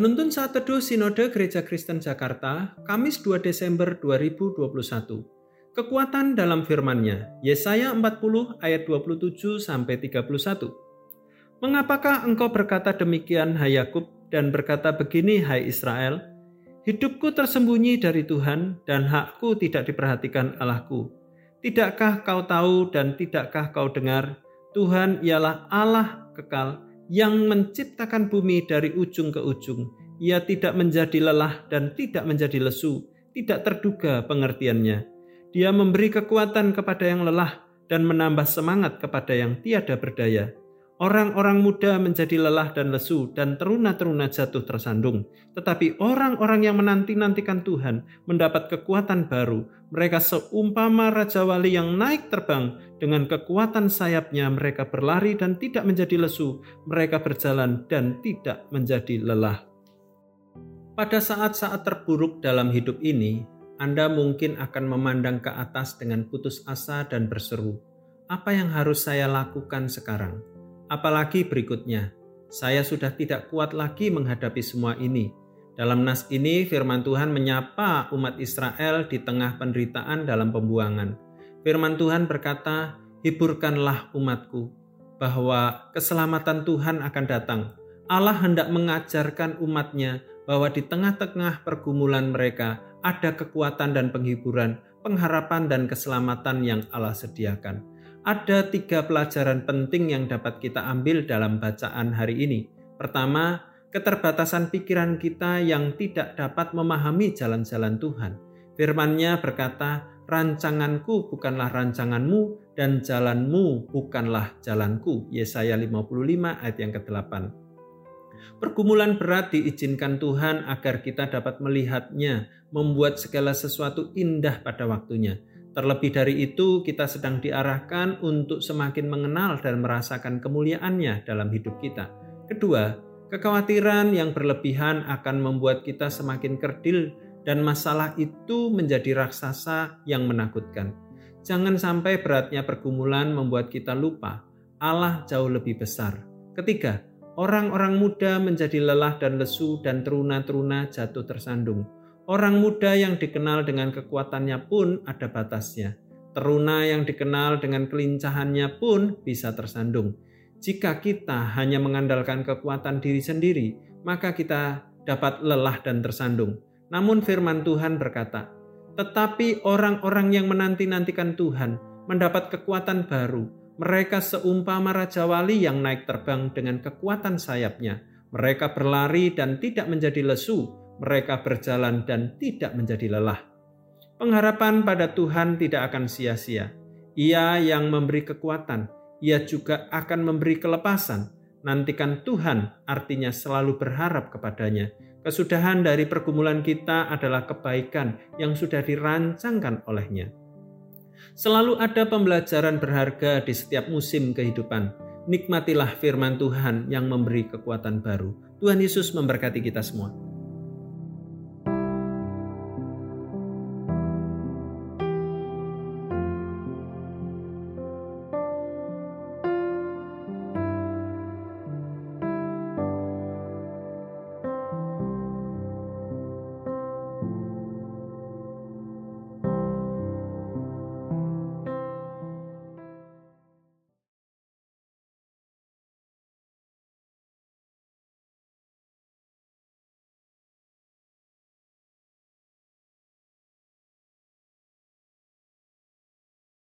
Penuntun saat teduh Sinode Gereja Kristen Jakarta, Kamis 2 Desember 2021. Kekuatan dalam firman-Nya, Yesaya 40 ayat 27 sampai 31. Mengapakah engkau berkata demikian hai Yakub dan berkata begini hai Israel? Hidupku tersembunyi dari Tuhan dan hakku tidak diperhatikan Allahku. Tidakkah kau tahu dan tidakkah kau dengar? Tuhan ialah Allah kekal yang menciptakan bumi dari ujung ke ujung. Ia tidak menjadi lelah dan tidak menjadi lesu, tidak terduga pengertiannya. Dia memberi kekuatan kepada yang lelah dan menambah semangat kepada yang tiada berdaya. Orang-orang muda menjadi lelah dan lesu, dan teruna-teruna jatuh tersandung. Tetapi orang-orang yang menanti-nantikan Tuhan mendapat kekuatan baru. Mereka seumpama Raja Wali yang naik terbang. Dengan kekuatan sayapnya mereka berlari dan tidak menjadi lesu. Mereka berjalan dan tidak menjadi lelah. Pada saat-saat terburuk dalam hidup ini, Anda mungkin akan memandang ke atas dengan putus asa dan berseru, "Apa yang harus saya lakukan sekarang?" Apalagi berikutnya, saya sudah tidak kuat lagi menghadapi semua ini. Dalam nas ini, firman Tuhan menyapa umat Israel di tengah penderitaan dalam pembuangan. Firman Tuhan berkata, "Hiburkanlah umatku, bahwa keselamatan Tuhan akan datang. Allah hendak mengajarkan umatnya bahwa di tengah-tengah pergumulan mereka ada kekuatan dan penghiburan, pengharapan dan keselamatan yang Allah sediakan." Ada tiga pelajaran penting yang dapat kita ambil dalam bacaan hari ini. Pertama, keterbatasan pikiran kita yang tidak dapat memahami jalan-jalan Tuhan. Firman-Nya berkata, rancanganku bukanlah rancanganmu dan jalanmu bukanlah jalanku. Yesaya 55 ayat yang ke-8. Pergumulan berat diizinkan Tuhan agar kita dapat melihatnya, membuat segala sesuatu indah pada waktunya. Terlebih dari itu, kita sedang diarahkan untuk semakin mengenal dan merasakan kemuliaannya dalam hidup kita. Kedua, kekhawatiran yang berlebihan akan membuat kita semakin kerdil dan masalah itu menjadi raksasa yang menakutkan. Jangan sampai beratnya pergumulan membuat kita lupa Allah jauh lebih besar. Ketiga, orang-orang muda menjadi lelah dan lesu dan teruna-teruna jatuh tersandung Orang muda yang dikenal dengan kekuatannya pun ada batasnya. Teruna yang dikenal dengan kelincahannya pun bisa tersandung. Jika kita hanya mengandalkan kekuatan diri sendiri, maka kita dapat lelah dan tersandung. Namun firman Tuhan berkata, "Tetapi orang-orang yang menanti-nantikan Tuhan mendapat kekuatan baru. Mereka seumpama raja wali yang naik terbang dengan kekuatan sayapnya. Mereka berlari dan tidak menjadi lesu, mereka berjalan dan tidak menjadi lelah. Pengharapan pada Tuhan tidak akan sia-sia. Ia yang memberi kekuatan, ia juga akan memberi kelepasan. Nantikan Tuhan artinya selalu berharap kepadanya. Kesudahan dari pergumulan kita adalah kebaikan yang sudah dirancangkan olehnya. Selalu ada pembelajaran berharga di setiap musim kehidupan. Nikmatilah firman Tuhan yang memberi kekuatan baru. Tuhan Yesus memberkati kita semua.